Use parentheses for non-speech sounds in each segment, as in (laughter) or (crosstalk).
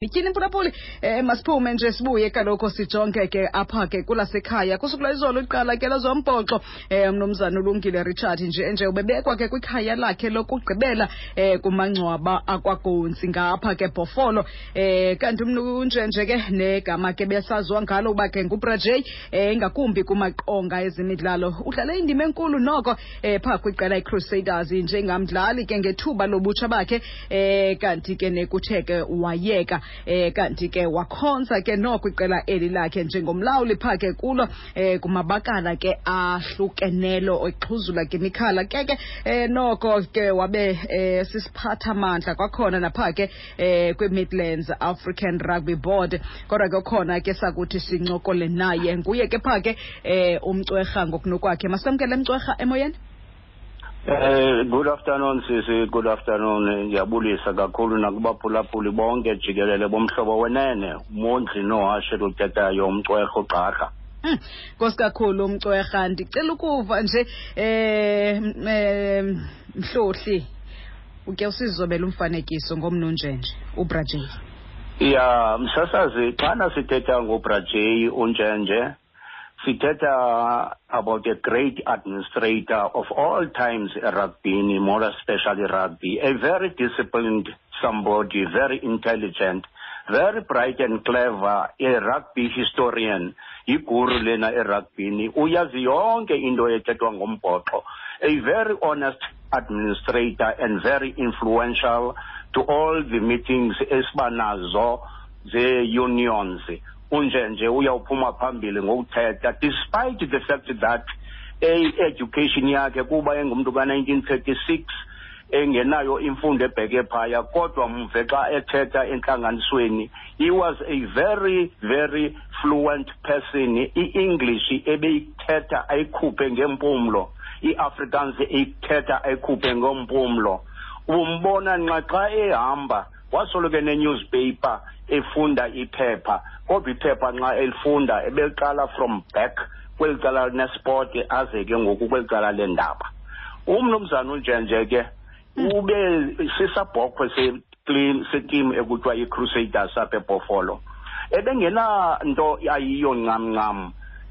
Ityhini mphulaphuli um masiphume nje sibuye kaloku sijonge ke apha ke kulasekhaya. Kusukula izolo iqala ke lezombhoxo. Um umnumzana ulungile Richard nje nje ubebekwa ke kwikhaya lakhe lokugqibela um kumangcwaba akwagonsi ngapha ke Bhofolo um kanti umnunjenje ke negama ke besaziwa ngalo uba ke ngubrajey um ingakumbi kumaqonga ezemidlalo. Udlale indima enkulu noko um pha kwiqela iCrusaders njengamdlali ke ngethuba lobutsha bakhe. Um kanti ke nekutheke wayeka eh kanti ke wakhonza ke noko iqela eli lakhe njengomlawuli phake kulo eh kumabakala ke ahlukenelo exhuzula ke mikhala ke ke eh noko ke wabe eh sisiphatha mandla kwakhona napha ke eh kwi-Midlands African Rugby Board. Kodwa ke khona ke sakuthi sincokole naye. Nguye ke phake eh umcwerha ngokunokwakhe. Masamkele mcwerha emoyeni Eh good afternoon sisi. Good afternoon ngiyabulisa kakhulu nakubaphulaphuli bonke jikelele bomhlobo wenene. Umondli nohashe lutetayo umcwerho gqarha Hmm, Nkosi kakhulu umcwerha ndicela ukuva nje eh mhlohli uke usizobela umfanekiso ngomnunjenje uBrajay ya msasazi xana sithetha ngobrajay unjenje sithetha uh, about a great administrator of all times erugbyini more especially rugby. A very disciplined somebody very intelligent very bright and clever a rugby historian. Iguru lena erugbyini uyazi yonke into ethethwa ngombhoxo a very honest administrator and very influential to all the meetings esibanazo ze-unions unje nje uyawuphuma phambili ngokuthetha despite the fact that i-education yakhe kuba engumntu ka-1936 engenayo imfundo ebheke phaya kodwa mve xa ethetha entlanganisweni he was a very very fluent person. I-english ebeyithetha ayikhuphe ngempumlo i-afrikaans eyithetha ayikhuphe ngompumlo umbona nxa xa ehamba wasoloko ne-newspaper efunda iphepha kodwa iphepha nxa elifunda ebeliqala from back kweli cala linesport aze ke ngoku kweli cala lendaba umnumzana unjenje ke ube sisabhokhwe setim ekuthiwa i-crusaders apha ebhofolo ebengenanto ayiyo ncam ncam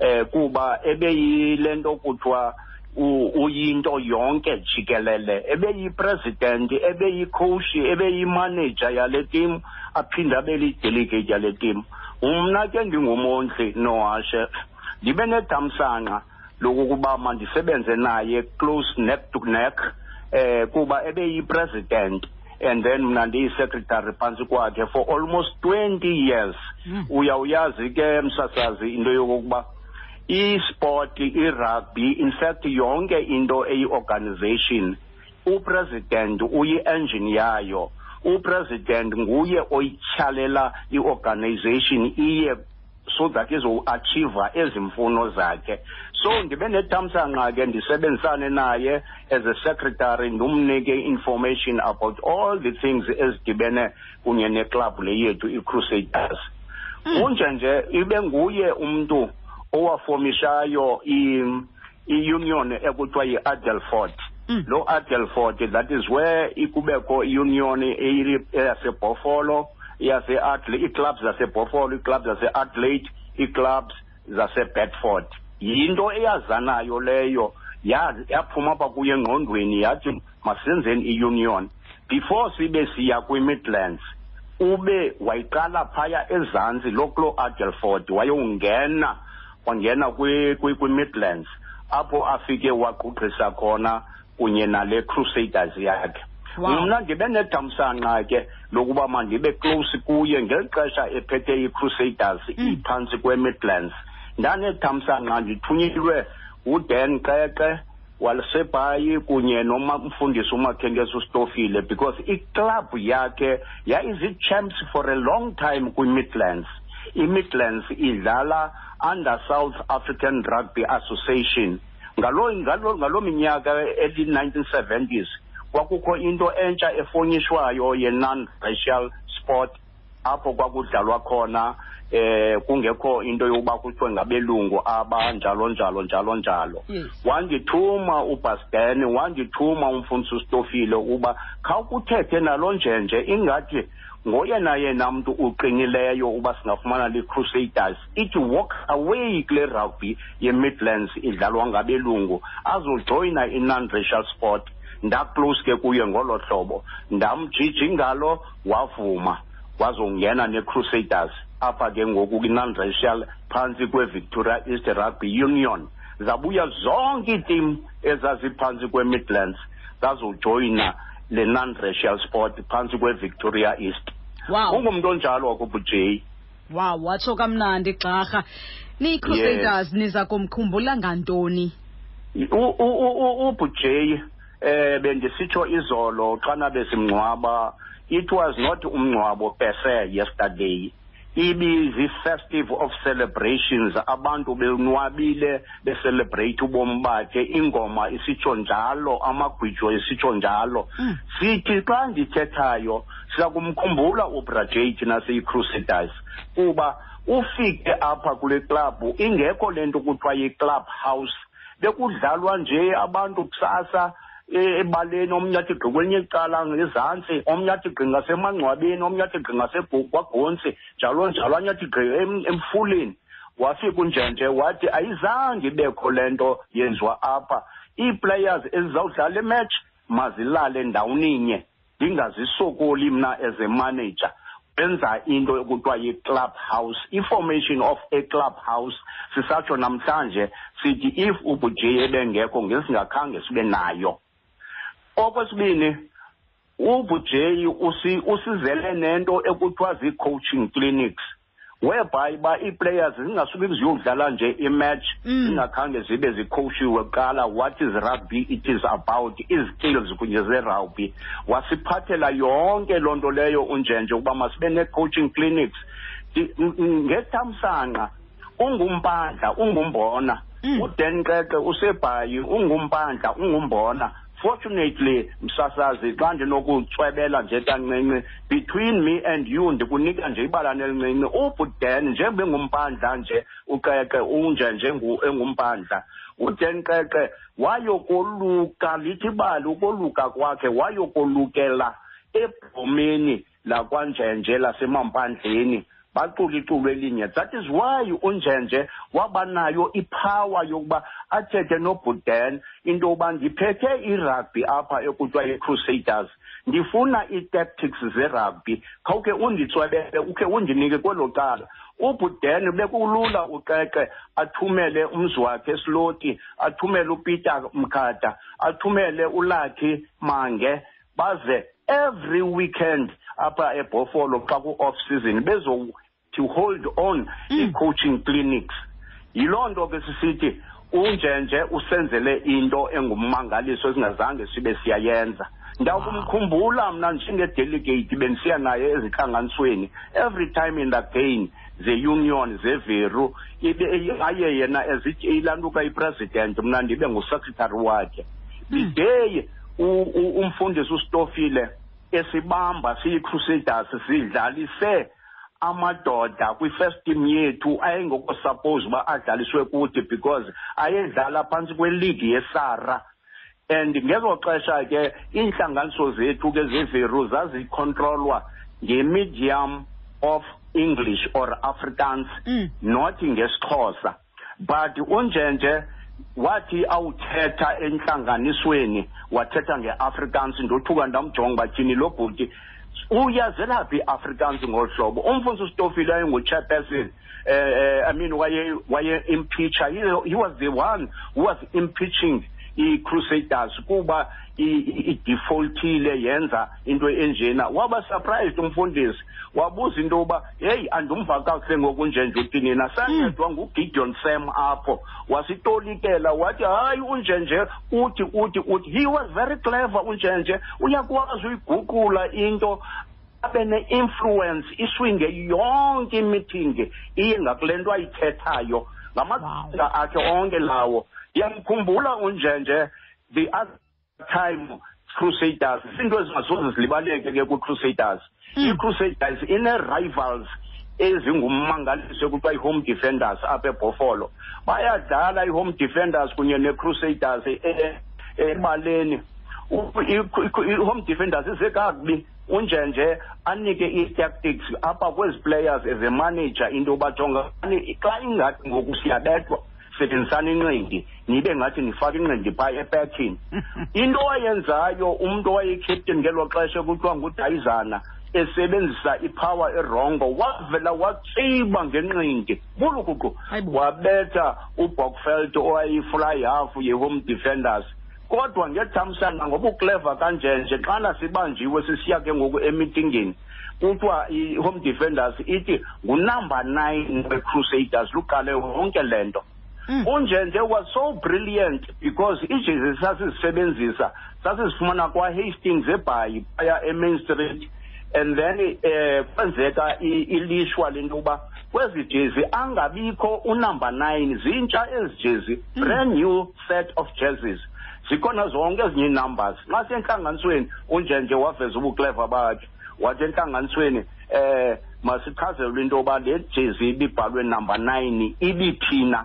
um kuba ebeyile nto kuthiwa uyinto yonke jikelele. Ebeyipresident ebeyicoach ebeyimanager yale team aphinde abe lidelegate yale team. Mna ke ndingumondli nohashe ndibe nedamsanqa lokukuba mandisebenze naye close neck to neck eh kuba ebeyipresident and then mna ndiyisecretary phantsi kwakhe for almost 20 years. Uyawuyazi ke msasazi into yokokuba i-sport i-rugby in fact yonke into eyi-organization upresident uyi-engine yayo upresident nguye oyityhalela i-organization iye so that izoachieva ezi mfuno zakhe. So ndibe nethamsanqa ke ndisebenzisane naye as a secretary ndimnike information about all the things ezidibene kunye neklabhu le yethu i-crusaders. Kunje nje ibe nguye umntu owafomishayo i-union ekuthiwa yi-adelfort Mm. lo adelfort that is where ikubekho i-union eyasebhofolo ii-clubs zasebhofolo ii-clubs zase-adelaide ii-clubs zase-bedford. Yinto eyazanayo leyo yaphuma apha kuyo engqondweni yathi masenzeni i-union. Before sibe siya kwi-midlands ube wayiqala phaya ezantsi lokulo adelford wayowungena wangena kwi-midlands apho afike waqugqisa khona kunye nale crusaders yakhe. Mna ndibe nedamsanqa ke lokuba mandibe close kuye ngeli xesha ephethe i-crusaders iphantsi kwe-midlands ndanedamsanqa ndithunyelwe udan qeqe walisebhayi kunye nomfundisi umakhenkesi ustofile because iklabhu yakhe yayizii-champs for a long time kwi-midlands i-midlands idlala under south african rugby association ngaloo ngalo ngalo minyaka eli-1970s kwakukho into entsha efonyishwayo ye-non-racial sport apho kwakudlalwa khona eh kungekho into yokuba kuthiwe ngabelungu aba njalo njalo njalo njalo Yes. wandithuma ubasden wandithuma umfundisi ustofile ukuba khawukuthethe nalo njenje ingathi ngoyena yena mntu uqinileyo uba singafumana le-crusaders ithi walk away kule rugby ye-midlands idlalwa ngabelungu azojoyina i-non-racial sport. Ndaclose ke kuye ngolo hlobo. Ndamjiji ngalo wavuma. Wazongena ne-crusaders apha ke ngoku kwi-non-racial phantsi kwe-victoria east rugby union. Zabuya zonke iitim ezaziphantsi kwe-midlands zazojoyina le non-racial sport phantsi kwe-victoria east wow. Ungumntu onjalo ke ubujay wow watsho kamnandi gxarha nii-crusaders niza kumkhumbula ngantoni? U- u- u- u- ubujay eh bendisitsho izolo xana besimngcwaba. It was not umngcwabo per se yesterday. Ibizi-festive of celebrations. Abantu benwabile becelebrate ubomi bakhe. Ingoma isitsho njalo amagwijo isitsho njalo. Mm. sithi xa ndithethayo siya kumkhumbula ubrajay thina siyi-crusaders kuba ufike apha kule klabhu ingekho le nto kuthiwa yi-club house bekudlalwa nje abantu kusasa eh, ebaleni omnye athi gqi kwelinye icala ngezantsi omnye athi gqi ngasemangcwabeni omnye athi gqi ngasekwaghontsi njalo njalo anye athi gqi em- emfuleni. Wafika unjenje wathi ayizange ibekho le nto yenziwa apha. Ii-players ezizawudlala imatch mazilale ndawoninye ndingazisokoli mna as a manager. Benza into ekuthiwa yi-club house i-formation of a club house sisatsho namhlanje sithi if ubujay ebengekho ngesingakhange sibe nayo. Okwesibini ubujay usi, usizele nento ekuthiwa zii-coaching clinics whereby uba ii-players zingasuke ziyodlala nje imatch Mm. zingakhange zibe zikhowushiwe kuqala what is rugby it is about izikills kunye zerugby wasiphathela yonke loo nto leyo unjenje ukuba masibe nee-coaching clinics ngethamsanqa ungumpandla ungumbona Mm. udan qeqe usebhayi ungumpandla ungumbona fortunately msasazi xa ndinokucwebela nje kancinci between me and you ndikunika nje ibala nelincinci ubudan njengoba engumpandla nje uqeqe unje njengu engumpandla. Udan qeqe wayokoluka lithi bali ukoluka kwakhe wayokolukela ebhomeni lakwanjenje lasemampandleni baculiculo elinye that is why unjenje wabanayo ipower yokuba athethe nobuden into yokuba ndiphethe irugby apha ekuthiwa yi-crusaders. Ndifuna ii-tactics zerugby. Khawukhe unditswebele ukhe undinike kwelo cala. Ubuden bekulula uqeqe athumele umzi wakhe esiloti athumele upeter mkhada athumele ulakhi mange. Baze every weekend apha ebhofolo xa ku-off season bezo to hold on Mm. i-coaching clinics. Yiloo nto ke sisithi unjenje usenzele into engummangaliso esingazange sibe siyayenza. Ndakumkhumbula mna njengedelegate bendisiya naye ezintlanganisweni every time in the gain ze-union zeveru aye yena ezithi ilantuka ipresident mna ndibe ngusecretary wakhe. Mm. u- u- umfundisi ustofile esibamba siyi-crusaders sidlalise amadoda kwi-first team yethu ayengokusuppose uba adlaliswe kuthi because ayedlala phantsi kweligi yesara. And ngezo xesha ke iintlanganiso zethu ke zeveru zazikhontrolwa nge-medium of english or afrikaans Mm. not ngesixhosa. But unjenje wathi awuthetha entlanganisweni wathetha nge-afrikaans ndothuka ndamjonga uba tyhini lo bhuti uyazela phi i-afrikaans ngolu hlobo umfundisi usitofile ayengu-chairperson eh, eh, i mean waye waye impeacher. He, he was the one who was impeaching i-crusaders kuba i- i- idefaultile yenza into enjena. Waba surprised umfundisi wabuza into yoba heyi andumva kakuhle ngokunjenje utinina. Sancedwa ngugideon sam apho. Wasitolikela wathi hayi unjenje uthi uthi uthi. He was very clever unjenje. Uyakwazi uyiguqula into abe ne-influence iswinge yonke imithingi iye ngakule nto ayithethayo ngamaqinga akhe onke lawo yamkhumbula unjenje the other time crusaders izinto ezingasoze zilibaleke ke kwi-crusaders Mm. i-crusaders ine-rivals ezingummangaliso kuthiwa i-home defenders apha ebhofolo bayadlala i-home defenders kunye ne-crusaders e- ebaleni. U- i- i- i-home defenders isekakubi unjenje anike ii-tactics apha kwezi players as a manager into yoba jongani xa ingathi ngoku siyabethwa. Sebenzisani inqindi nibe ngathi nifake inqindi phaa epekini (laughs) into owayenzayo umntu owayecaptain ngelo xesha kuthiwa ngudayizana esebenzisa ipower erongo wavela watsiba ngenqindi bulukuqu Hayibo. wabetha ubokfeld owayifly half ye-home defenders kodwa ngethamsanqa ngoba uclever kanjenje xana sibanjiwe sisiya ke ngoku emitingini kuthiwa i-home defenders ithi ngunumber nine we-crusaders luqale yonke le nto Mm. Unjenje was so brilliant because ijezi sasizisebenzisa sasizifumana kwa-hastings ebhayi phaya emain street and then eh kwenzeka i- ilishwa lento yoba kwezi jezi angabikho unumber nine zintsha ezi jezi Mm. brand new set of jerseys. Zikhona zonke ezinye ii-numbers xa sentlanganisweni unjenje waveza ubucleva bakhe. Wathi entlanganisweni eh masichazelwe into yoba le jezi ibibhalwe number nine ibithina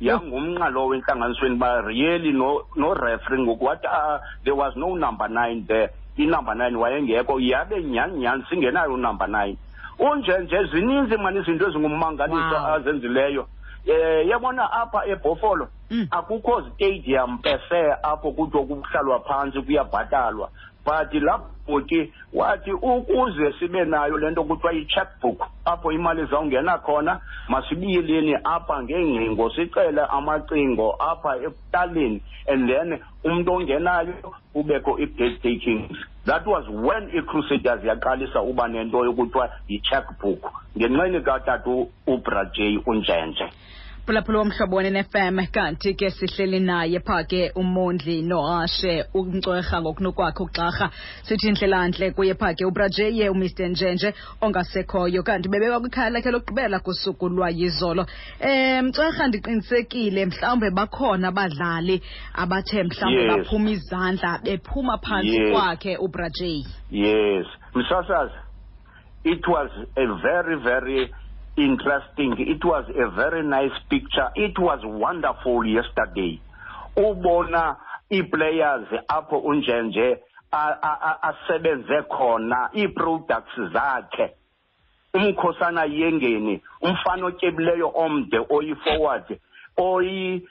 yangumnqa lowo wentlanganisweni ba really no no referee ngoku wathi uh, there was no number nine there. Inumber nine wayengekho yabe nyhani nyhani singenayo unumber nine. Unjenje zininzi mani izinto ezingummangaliso Wow. azenzileyo. Eh yabona apha ebhofolo Mm. akukho stadium pese apho kuthiwa kuhlalwa phantsi kuyabhatalwa. But lapho ke wathi ukuze sibe nayo le nto kuthiwa i-checkbook apho imali zawungena khona masibiyeleni apha ngeengcingo sicele amacingo apha ekutaleni and then umntu ongenayo kubekho i-gate takings. That was when i-crusaders yaqalisa uba nento yokuthiwa yi-checkbook ngenxeni katata ubrajay unjenje. Phulaphula womhlobo wen-fm kanti ke sihleli naye phaa ke umondli nohashe umcwerha ngokunokwakhe ugxarha sithi ndlelantle kuye phaa ke ubrajeye umr. Njenje ongasekhoyo. Kanti bebekwa kwikhaya lakhe lokugqibela kusuku lwayizolo. Um mcwerha ndiqinisekile mhlawumbe bakhona abadlali abathe mhlawumbe Yes. baphuma izandla bephuma phantsi Yes. kwakhe ubrajey Yes, Msasazi, it was a very, very interesting. It was a very nice picture. It was wonderful yesterday. Ubona i-players apho unjenje a- a- a- asebenze khona ii-products zakhe umkhosana yengeni umfana otyebileyo omde oyi-forward oyi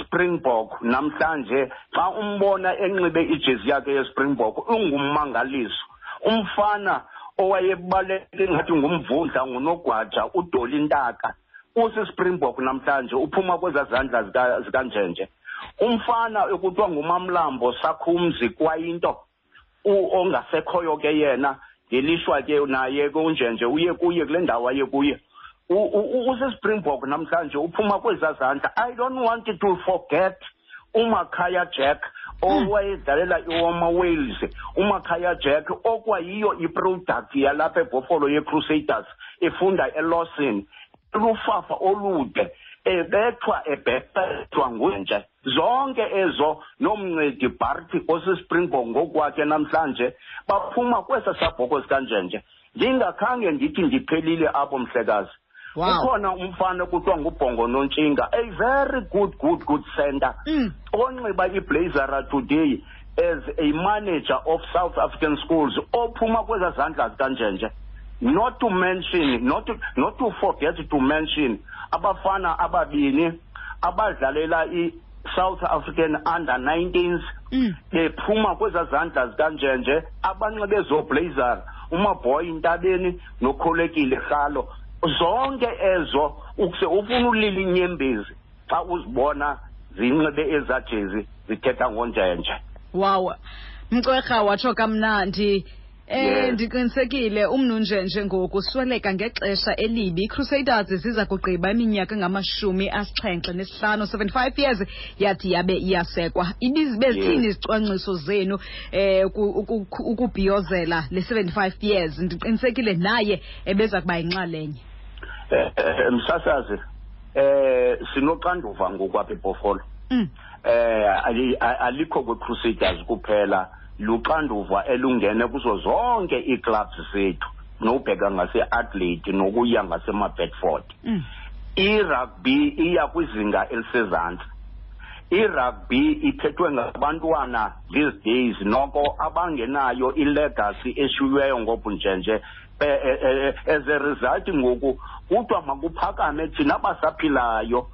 springbok namhlanje xa umbona enxibe ijezi yakhe yespringbok ungummangaliso umfana owayebaleke ngathi ngumvundla ngunogwaja udoli ntaka usispringbok namhlanje uphuma kwezaa zandla zika- zikanjenje umfana ekuthiwa ngumamlambo sakhumzi kwayinto u- ongasekhoyo ke yena ngelishwa ke naye ke unjenje uye kuye kule ndawo aye kuye. U- u- u- usespringbok namhlanje uphuma kwezaa zandla i don't want to forget umakhaya jack. Owayedlalela iwoma wales umakhaya jack okwayiyo iproduct yalapha ebhofolo ye-crusaders efunda elawson lufafa olude ebethwa ebhethwa ngunje zonke ezo nomncedi barty osespringbok ngokwakhe namhlanje baphuma kwesa sabhoko sikanjenje. Ndingakhange ndithi ndiphelile apho mhlekazi. Wow. ukhona umfana kuthiwa ngubhongo nontshinga a very good good good center Mm. onxiba iblazera today as a manager of south african schools ophuma kwezaa zandla zikanjenje not to mention not to, not to forget to mention abafana ababini abadlalela i-south african under 19s Mm. bephuma kwezaa zandla zikanjenje abanxibe zoblazar umaboy intabeni nokholekile rhalo zonke ezo ukuse ufuna ulila inyembezi xa uzibona zinxibe ezaa jezi zithetha ngonjenje wow. Mcwerha watsho kamnandi. Eh ndiqinisekile umnunjenje ngoku sweleka ngexesha elibi. I-crusaders ziza kugqiba iminyaka engamashumi asixhenxe nesihlanu 75 years yathi yabe iyasekwa. Ibezithini izicwangciso zenu eh uku- uku- ukubhiyozela le 75 years? Ndiqinisekile naye ebeza kuba yinxalenye msasazi eh sinoxanduva ngoku apha ebhofolo mm. eh alikho kwe-crusaders kuphela luxanduva elungene kuzo zonke iiclubs zethu nobheka ngase-adelaide nokuya ngasemabedford Mm. irugby iya kwizinga elisezantsi irugby ithethwe ngabantwana these days noko abangenayo ilegacy eh, eh, eh, as a result ngoku kuthiwa makuphakame thina basaphilayo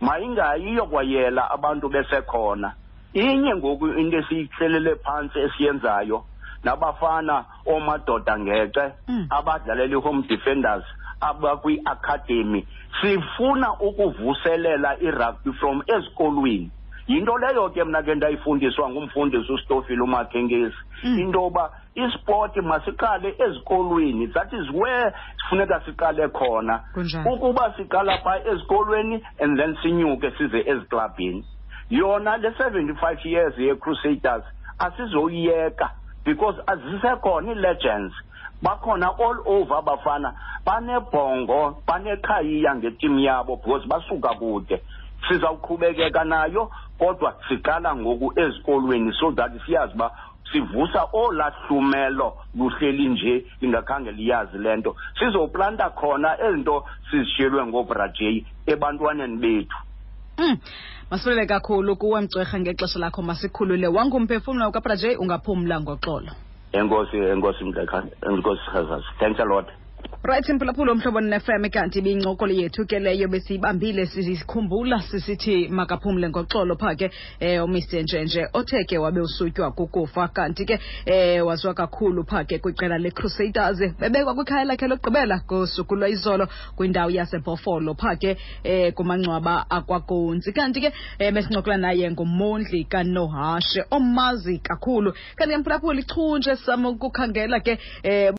mayingayiyo kwayela abantu besekhona inye ngoku into esiyihlelele phantsi esiyenzayo nabafana oomadoda ngece Mm. abadlalela i-home defenders abakwi-academy sifuna ukuvuselela irugby from ezikolweni yinto leyo ke mna ke ndayifundiswa ngumfundisi ustofile umakhenkesi Mm. into yoba isport masiqale ezikolweni that is where sifuneka siqale khona. Kunjani? ukuba siqala phaa ezikolweni and then sinyuke size eziklabhini. Yona le 75 years ye-crusaders asizoyiyeka because azisekhona ii-legends. Bakhona all over abafana banebhongo banekhayiya ngetimu yabo because basuka kude. Sizawuqhubekeka nayo kodwa siqala ngoku ezikolweni so that siyazi uba sivusa olahlumelo luhleli nje lingakhange liyazi le nto. Sizoplanta khona ezi nto sizishiyelwe ngobrajey ebantwaneni bethu. Mm. Masibulele kakhulu kuwe mcwerha ngexesha lakho masikhulule. Wangumphefumlo kaBrajay ungaphumla ngoxolo. enkosi enkosi mdleka enkosi chazas. Thanks a lot. Right imphulaphula umhlobo ne-FM kanti ibincokolo yethu ke leyo besiyibambile sisikhumbula sisithi makaphumle ngoxolo pha ke eh uMr. Njenje othe ke wabe usutywa kukufa. Kanti ke eh waziwa kakhulu pha ke kwiqela leCrusaders bebekwa kwikhaya lakhe lokugqibela ngosuku lwayizolo kwindawo yasebhofolo pha ke eh kumangcwaba akwagonzi kanti ke eh besincokola naye ngumondli kanohashe omazi kakhulu. Kanti ke mphulaphula ichunje sama ukukhangela ke eh